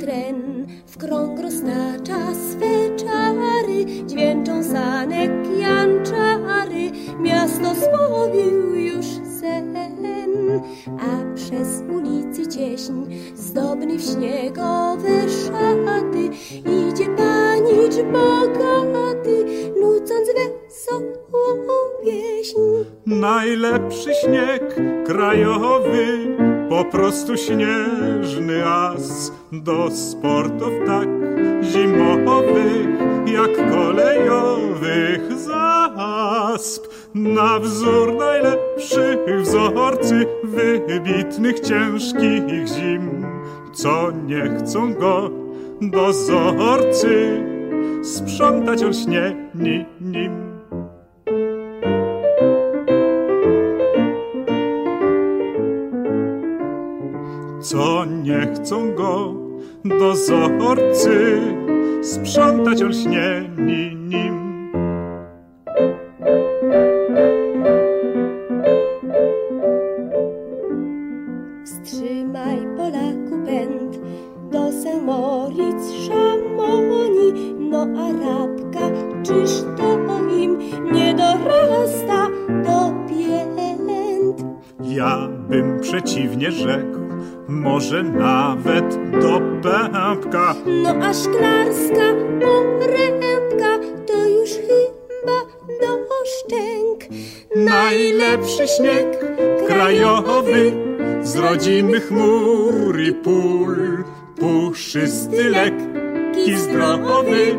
Tren. W krąg roztacza swe czary, dźwięczą sanek janczary, miasto spowił już sen, a przez ulicy cieśń, zdobny w śniegowe szaty, idzie panicz bogaty, nucąc wesołą pieśń. Najlepszy śnieg krajowy, po prostu śnieżny as do sportów tak zimowych jak kolejowych zasp. Na wzór najlepszych wzorcy wybitnych ciężkich zim, co nie chcą go dozorcy sprzątać olśnieni nim. Chcą go dozorcy sprzątać olśnieni a szklarska porębka to już chyba do szczęk. Najlepszy śnieg krajowy z rodzimy chmur i pól. Puszysty, lekki, zdrowy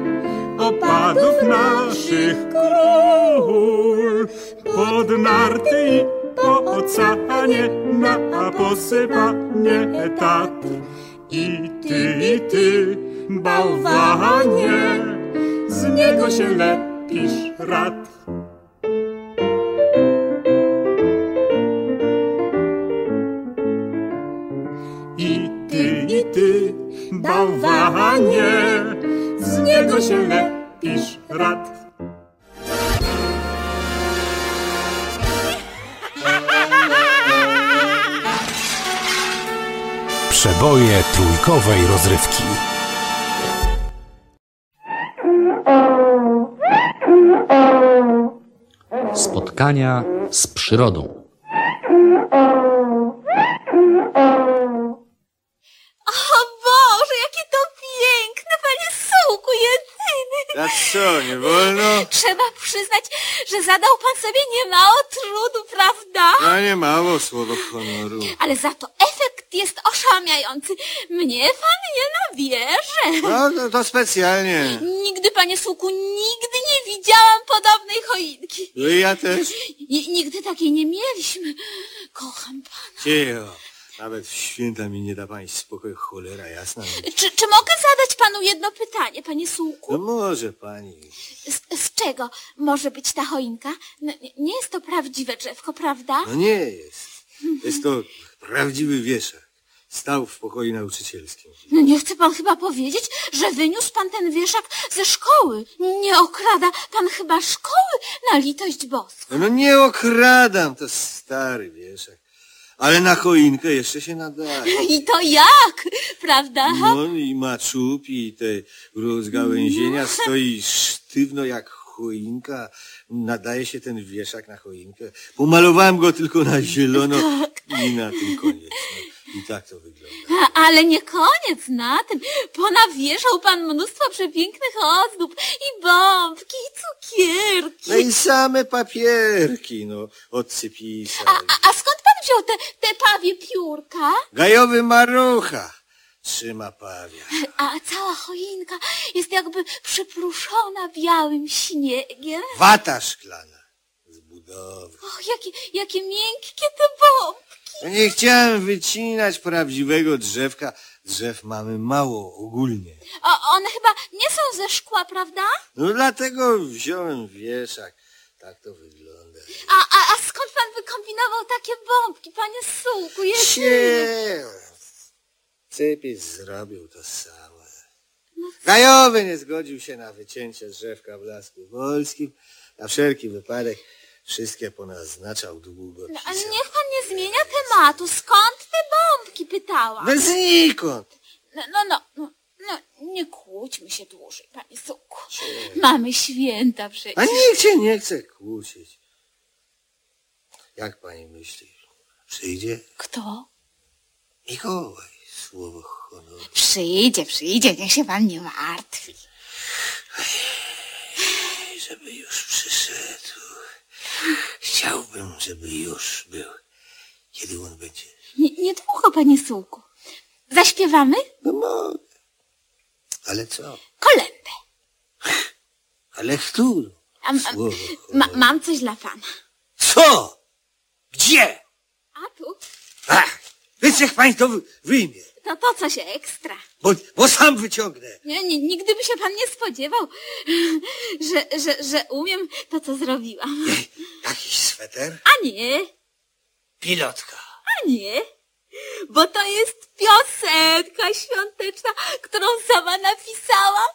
opadów naszych król. Pod narty i po oceanie na posypanie Tatr. I ty, i ty, bałwanie, z niego się lepisz rad. I ty, i ty, bałwanie, z niego się lepisz rad. Przeboje trójkowej rozrywki. Spotkania z przyrodą. O Boże, jakie to piękne, panie Sułku, jedyny. A co, nie wolno? Trzeba przyznać, że zadał pan sobie niemało trudu, prawda? No nie mało słowo honoru. Ale za to efekt jest oszałamiający. Mnie pan nie nabierze. No to, to specjalnie. Nigdy, panie Sułku, nigdy nie widziałam podobnej choinki. No i ja też. I, nigdy takiej nie mieliśmy. Kocham pana. Cicho. Nawet w święta mi nie da pani spokoju, cholera jasna. Czy, czy mogę zadać panu jedno pytanie, panie Sułku? No może pani. Z, z czego może być ta choinka? No, nie- nie jest to prawdziwe drzewko, prawda? No nie jest. Jest to prawdziwy wieszak. Stał w pokoju nauczycielskim. No nie chce pan chyba powiedzieć, że wyniósł pan ten wieszak ze szkoły. Nie okrada pan chyba szkoły na litość boską. No nie okradam, to stary wieszak. Ale na choinkę jeszcze się nadaje. I to jak, prawda? No i ma czub i te rozgałęzienia stoi sztywno jak choinka. Nadaje się ten wieszak na choinkę. Pomalowałem go tylko na zielono i na tym koniec. No. I tak to wygląda. Ale nie koniec na tym. Ponawieszał pan mnóstwo przepięknych ozdób i bombki, i cukierki. No i same papierki, no, od cypisa. A, a, a skąd pan wziął te, te pawie piórka? Gajowy marucha trzyma pawia. A cała choinka jest jakby przypruszona białym śniegiem. Wata szklana z budowy. Och, jakie, jakie miękkie te bombki. Ja nie chciałem wycinać prawdziwego drzewka. Drzew mamy mało ogólnie. O, one chyba nie są ze szkła, prawda? No dlatego wziąłem wieszak. Tak to wygląda. A, a, a skąd pan wykombinował takie bombki, panie Sułku? Sie. Cypis zrobił to samo. Gajowy nie zgodził się na wycięcie drzewka w Lasku Wolskim. Na wszelki wypadek wszystkie ponaznaczał długo. No, ale niech pan nie zmienia tematu. Skąd te bombki, pytałam. Bez znikąd. No, no, no, no, no nie kłóćmy się dłużej, panie Sułku. Mamy święta przecież. A nikt cię nie chce kłócić. Jak pani myśli? Przyjdzie Kto? Mikołaj, słowo honoru. Przyjdzie, przyjdzie, niech się pan nie martwi. Żeby już przyszedł. Chciałbym, żeby już był. Kiedy on będzie? Nie, niedługo, panie Sułku. Zaśpiewamy? No mogę. Ale co? Kolędę. Ale którą? A, a, Słowo ma, honoru. mam coś dla pana. Co? Gdzie? A tu? Ach, więc niech pani to wy- wyjmie. To to coś ekstra. Bo, bo sam wyciągnę. Nie, nie, nigdy by się pan nie spodziewał, że, że, że umiem to, co zrobiłam. Jakiś sweter? A nie, Pilotka. a nie, bo to jest piosenka świąteczna, którą sama napisałam.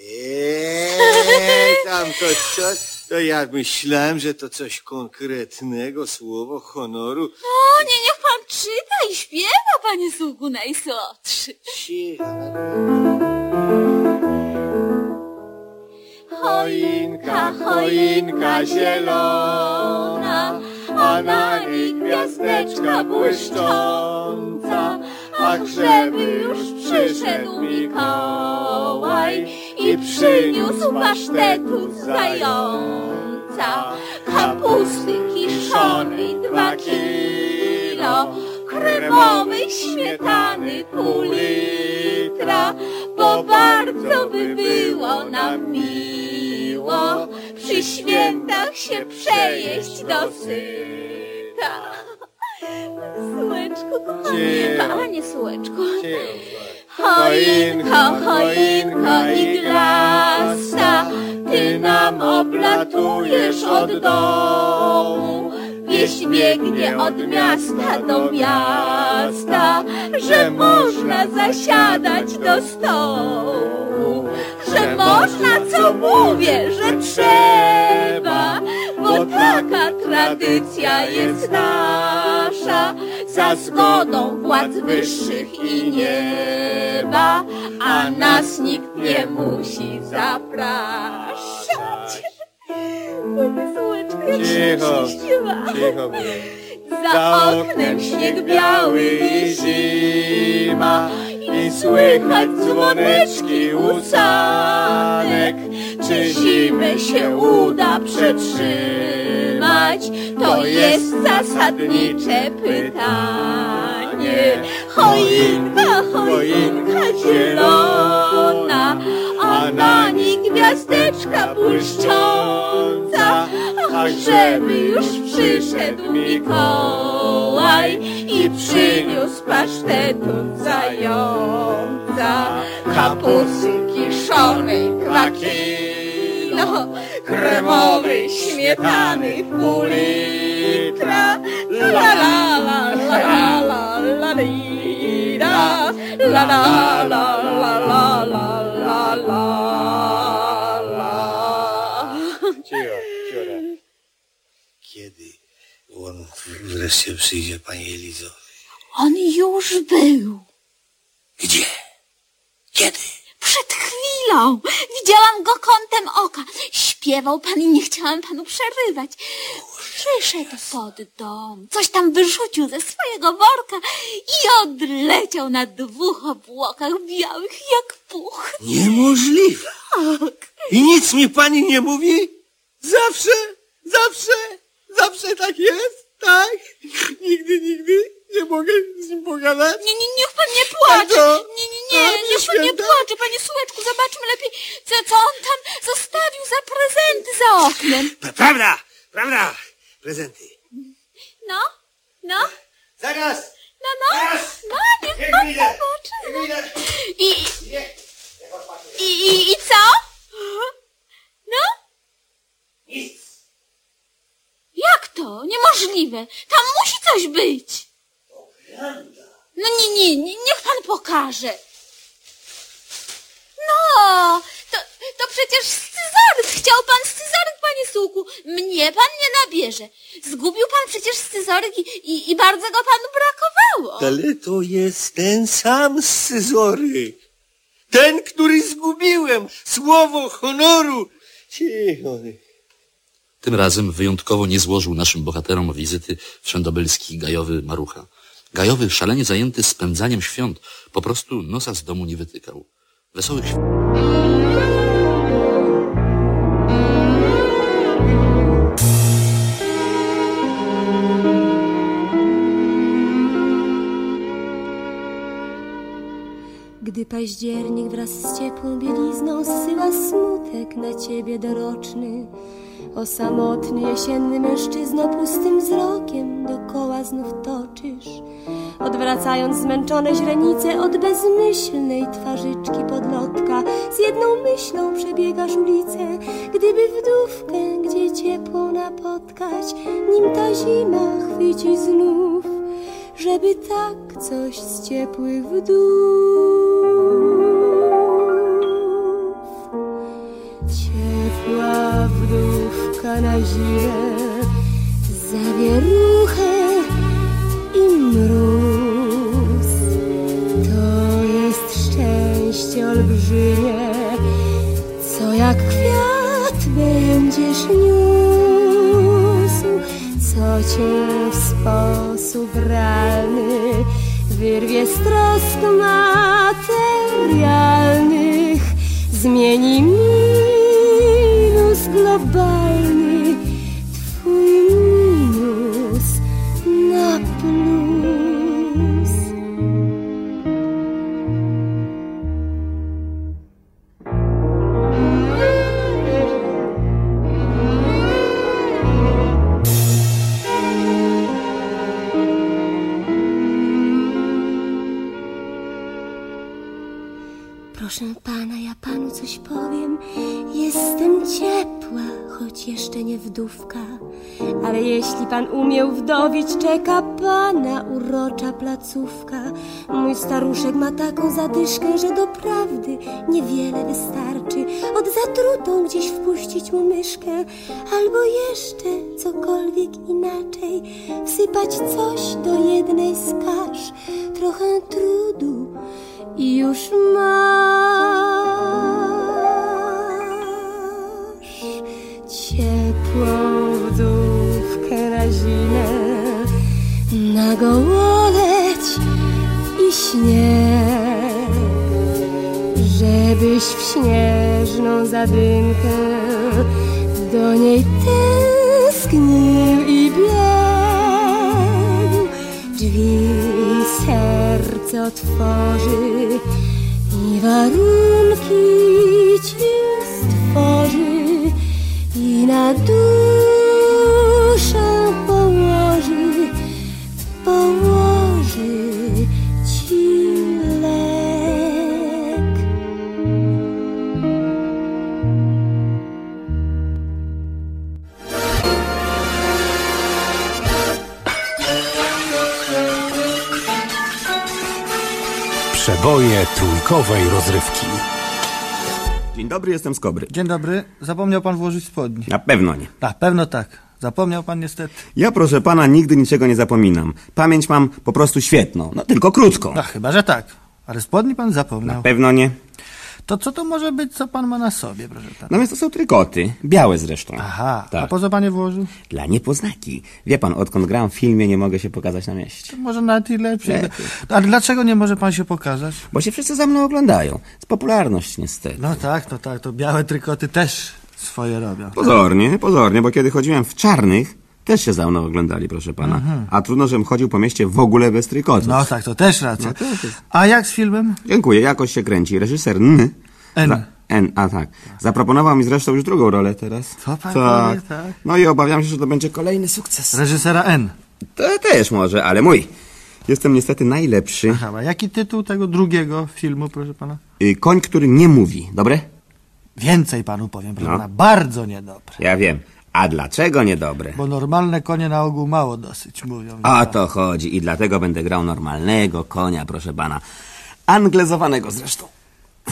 Eee, tam to coś, to ja myślałem, że to coś konkretnego, słowo honoru. O, nie, niech pan czyta i śpiewa, panie sługu najsłodszy. Cicho. Choinka, choinka zielona, a na niej gwiazdeczka błyszcząca. Ach, żeby już przyszedł Mikołaj i przyniósł pasztetu zająca, kapusty kiszonej dwa kilo, kremowej śmietany pół litra, bo bardzo by było nam miło przy świętach się przejeść do syta. Słeczko, kochanie, panie słeczko. Choinko, choinko iglasta, ty nam oblatujesz od dołu. Wieś biegnie od miasta do miasta, że można zasiadać do stołu. Można, co mówię, że trzeba, bo taka tradycja jest nasza. za zgodą władz wyższych i nieba, a nas nikt nie musi zapraszać. Cicho, cicho. Za oknem śnieg biały i zima I słychać dzwoneczki łusanek Czy zimę się uda przetrzymać? To jest zasadnicze pytanie. Choinka, choinka zielona A na niej gwiazdeczka błyszcząca Żeby już przyszedł Mikołaj i przyniósł pasztetu zająca, kapusty kiszonej dwa kilo, kremowej śmietany pół litra, la la la la la la la la la la la wreszcie przyjdzie, pani Elizo? On już był. Gdzie? Kiedy? Przed chwilą widziałam go kątem oka. Śpiewał pan i nie chciałam panu przerywać. Przyszedł pod dom, coś tam wyrzucił ze swojego worka i odleciał na dwóch obłokach białych jak puch. Niemożliwe. I nic mi pani nie mówi? Zawsze, zawsze, zawsze tak jest, tak? Nigdy, nigdy nie mogę z nim pogadać. Nie, nie, niech pan nie płacze. Nie, nie, nie, A, niech pan nie święta? płacze, panie Słeczku. Zobaczmy lepiej, co, co on tam zostawił za prezenty za oknem. Pra- Prawda, prawda. Prezenty. No, no, Zaraz! no, no, Zaraz! no, niech Niech pan zobaczy. Niech wyjdę! I, Nie, i, i, i co? No? nic. Jak to? Niemożliwe. Tam musi coś być. No nie, nie, nie, niech pan pokaże. No, to, to przecież scyzoryk. Chciał pan scyzoryk, panie Sułku. Mnie pan nie nabierze. Zgubił pan przecież scyzoryk i, i, i bardzo go panu brakowało. Ale to jest ten sam scyzoryk. Ten, który zgubiłem. Słowo honoru. Cicho. Tym razem wyjątkowo nie złożył naszym bohaterom wizyty wszędobylski Gajowy Marucha. Gajowy, szalenie zajęty spędzaniem świąt, po prostu nosa z domu nie wytykał. Wesołych świąt. Gdy październik wraz z ciepłą bielizną zsyła smutek na ciebie doroczny, o samotny jesienny mężczyzno pustym wzrokiem dokoła znów toczysz, odwracając zmęczone źrenice od bezmyślnej twarzyczki podlotka, z jedną myślą przebiegasz ulicę, gdyby wdówkę gdzie ciepło napotkać, nim ta zima chwyci znów. Żeby tak coś z ciepłych wdów. Wdówka na zimę, zawieruchę i mróz. To jest szczęście olbrzymie, co jak kwiat będziesz niósł, co cię w sposób realny wyrwie z trosk materialnych, zmieni minus goodbye. Proszę pana, ja panu coś powiem. Jestem ciepła, choć jeszcze nie wdówka, Ale jeśli pan umiał wdowić, czeka pana urocza placówka. Mój staruszek ma taką zadyszkę, że doprawdy niewiele wystarczy. Od zatrutą gdzieś wpuścić mu myszkę, albo jeszcze cokolwiek inaczej. Wsypać coś do jednej z kasz, trochę trudu już masz ciepłą wdówkę na zimę, na gołoleć i śnieg, żebyś w śnieżną zadymkę do niej tęsknił i serce otworzy i warunki ci stworzy i na duszę Przeboje trójkowej rozrywki. Dzień dobry, jestem z Kobry. Dzień dobry. Zapomniał pan włożyć spodni. Na pewno nie. Na pewno tak. Zapomniał pan niestety. Ja, proszę pana, nigdy niczego nie zapominam. Pamięć mam po prostu świetną. No tylko krótką. No chyba, że tak. Ale spodni pan zapomniał. Na pewno nie. To co to może być, co pan ma na sobie, proszę pana? No więc to są trykoty. Białe zresztą. Aha, Tak. a po co pan je włożył? Dla niepoznaki. Wie pan, odkąd gram w filmie, nie mogę się pokazać na mieście. To może nawet i lepiej. Lepiej. A dlaczego nie może pan się pokazać? Bo się wszyscy za mną oglądają. Z popularność niestety. No tak, to tak, to białe trykoty też swoje robią. Pozornie, pozornie, bo kiedy chodziłem w czarnych, też się za mną oglądali, proszę pana. A trudno, żebym chodził po mieście w ogóle bez trykotów. Mhm. No tak, to też racja. No to jest- A jak z filmem? Dziękuję, jakoś się kręci. Reżyser N. N. Za, N, a tak. Zaproponował mi zresztą już drugą rolę teraz. Co pan powie, tak? No i obawiam się, że to będzie kolejny sukces. Reżysera N. To też może, ale mój. Jestem niestety najlepszy. Aha, a jaki tytuł tego drugiego filmu, proszę pana? Y, Koń, który nie mówi, dobre? Więcej panu powiem, proszę No. pana. Bardzo niedobre. Ja wiem. A dlaczego niedobre? Bo normalne konie na ogół mało dosyć mówią. O to chodzi i dlatego będę grał normalnego konia, proszę pana. Anglezowanego zresztą.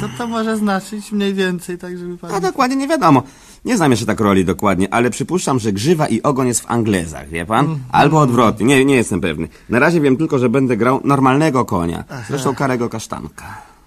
Co to może znaczyć mniej więcej, tak żeby pan... A dokładnie nie wiadomo. Nie znam jeszcze tak roli dokładnie, ale przypuszczam, że grzywa i ogon jest w Anglezach, wie pan? Mhm. Albo odwrotnie, nie, nie jestem pewny. Na razie wiem tylko, że będę grał normalnego konia. Zresztą karego kasztanka.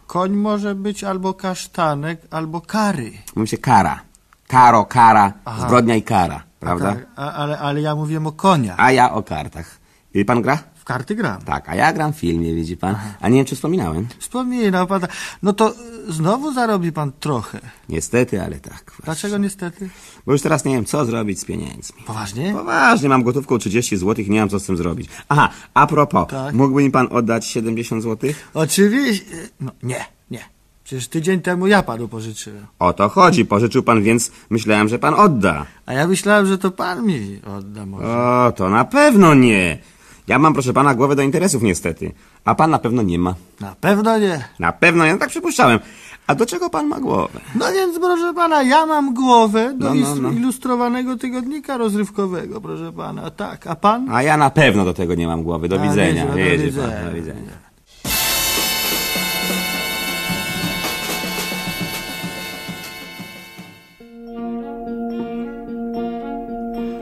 Koń może być albo kasztanek, albo kary. Mówi się kara. Karo, kara, zbrodnia i kara, prawda? Tak, a, ale, ale ja mówię o konia. A ja o kartach. I pan gra? W karty gram. Tak, a ja gram w filmie, widzi pan. A nie wiem, czy wspominałem. Wspominał pan. No to y, znowu zarobi pan trochę. Niestety, ale tak. Dlaczego niestety? Bo już teraz nie wiem, co zrobić z pieniędzmi. Poważnie? Poważnie, mam gotówką 30 zł i nie mam co z tym zrobić. Aha, a propos, Tak. mógłby mi pan oddać 70 zł? Oczywiście. No nie, nie. Przecież tydzień temu ja panu pożyczyłem. O to chodzi, pożyczył pan, więc myślałem, że pan odda. A ja myślałem, że to pan mi odda może. O, to na pewno nie. Ja mam, proszę pana, głowę do interesów niestety. A pan na pewno nie ma. Na pewno nie. Na pewno, ja tak przypuszczałem. A do czego pan ma głowę? No więc, proszę pana, ja mam głowę do No, no, no. ilustrowanego tygodnika rozrywkowego, proszę pana. Tak, a pan? A ja na pewno do tego nie mam głowy. Do A, widzenia. nieźle, do widzenia. pan, do widzenia.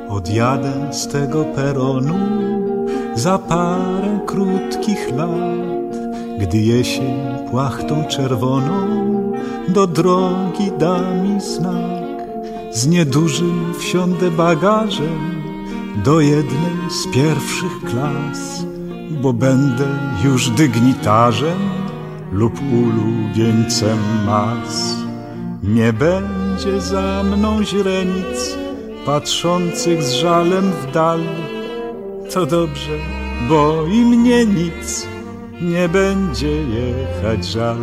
Odjadę z tego peronu za parę krótkich lat, gdy jesień płachtą czerwoną do drogi da mi znak. Z niedużym wsiądę bagażem do jednej z pierwszych klas, bo będę już dygnitarzem lub ulubieńcem mas. Nie będzie za mną źrenic patrzących z żalem w dal. To dobrze, bo i mnie nic nie będzie jechać żal.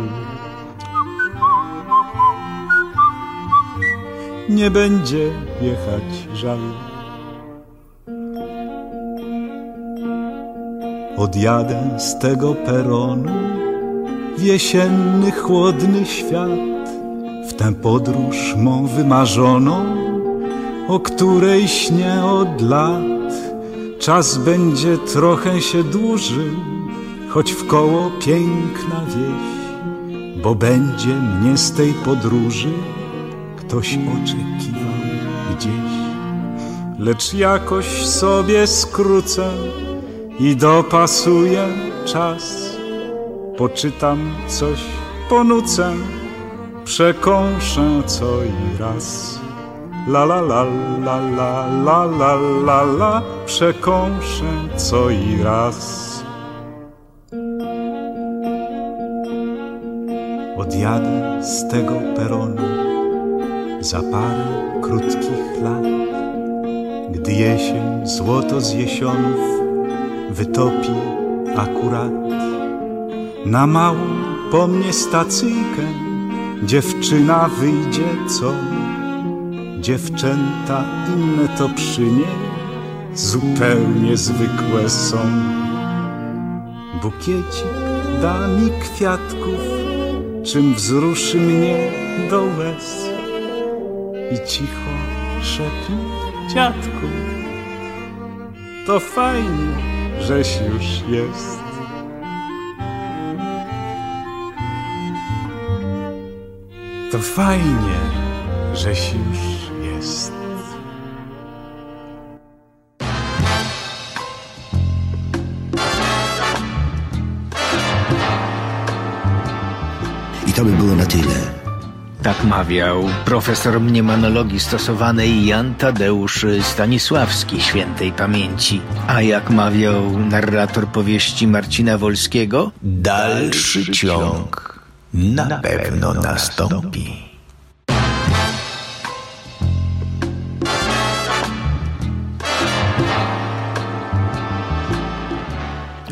Nie będzie jechać żal. Odjadę z tego peronu w jesienny, chłodny świat, w tę podróż mą wymarzoną, o której śnię od lat. Czas będzie trochę się dłużył, choć w koło piękna wieś, bo będzie mnie z tej podróży ktoś oczekiwał gdzieś. Lecz jakoś sobie skrócę i dopasuję czas. Poczytam coś, ponucę, przekąszę co i raz. La la la la la la la la la przekąszę co i raz. Odjadę z tego peronu za parę krótkich lat, gdy jesień złoto z jesionów wytopi akurat na małą po mnie stacyjkę dziewczyna wyjdzie co dziewczęta inne to przy niej zupełnie zwykłe są. Bukiecik da mi kwiatków czym wzruszy mnie do łez. I cicho szepnie dziadku to fajnie żeś już jest. To fajnie, żeś już to by było na tyle. Tak mawiał profesor mniemanologii stosowanej Jan Tadeusz Stanisławski świętej pamięci. A jak mawiał narrator powieści Marcina Wolskiego, dalszy ciąg na pewno nastąpi.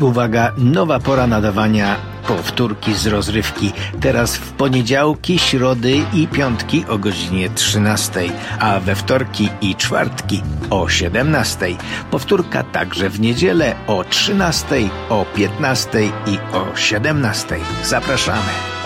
Uwaga, nowa pora nadawania powtórki z rozrywki. Teraz w poniedziałki, środy i piątki o godzinie 13, a we wtorki i czwartki o 17. Powtórka także w niedzielę o 13, o 15 i o 17. Zapraszamy.